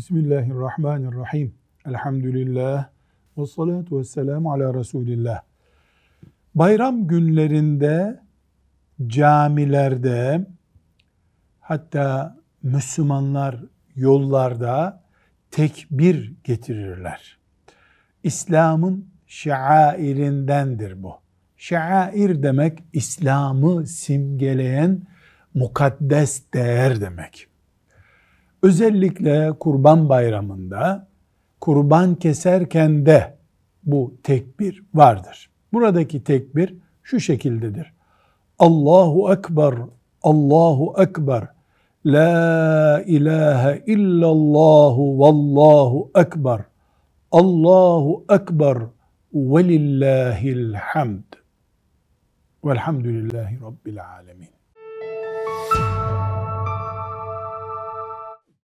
Bismillahirrahmanirrahim. Elhamdülillah. Ve salatu ve selamu ala Resulillah. Bayram günlerinde camilerde hatta Müslümanlar yollarda tekbir getirirler. İslam'ın şairindendir bu. Şair demek İslam'ı simgeleyen mukaddes değer demek. Özellikle kurban bayramında kurban keserken de bu tekbir vardır. Buradaki tekbir şu şekildedir. Allahu Ekber, Allahu Ekber, La ilahe illallahu vallahu ekber, Allahu ekber ve lillahil hamd. Velhamdülillahi Rabbil alemin.